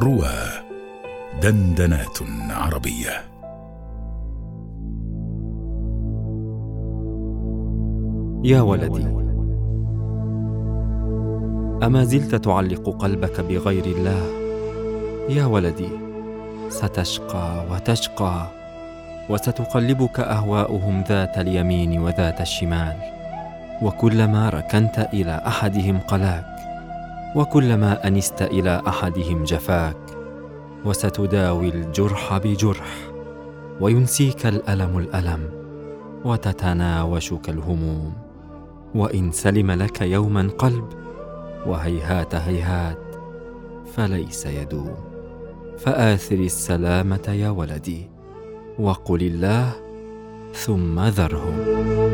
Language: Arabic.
روى دندنات عربية. يا ولدي أما زلت تعلق قلبك بغير الله؟ يا ولدي ستشقى وتشقى وستقلبك أهواؤهم ذات اليمين وذات الشمال وكلما ركنت إلى أحدهم قلاك وكلما أنست إلى أحدهم جفاك وستداوي الجرح بجرح وينسيك الألم الألم وتتناوشك الهموم. وإن سلم لك يوما قلب وهيهات هيهات فليس يدوم. فآثر السلامة يا ولدي وقل الله ثم ذرهم.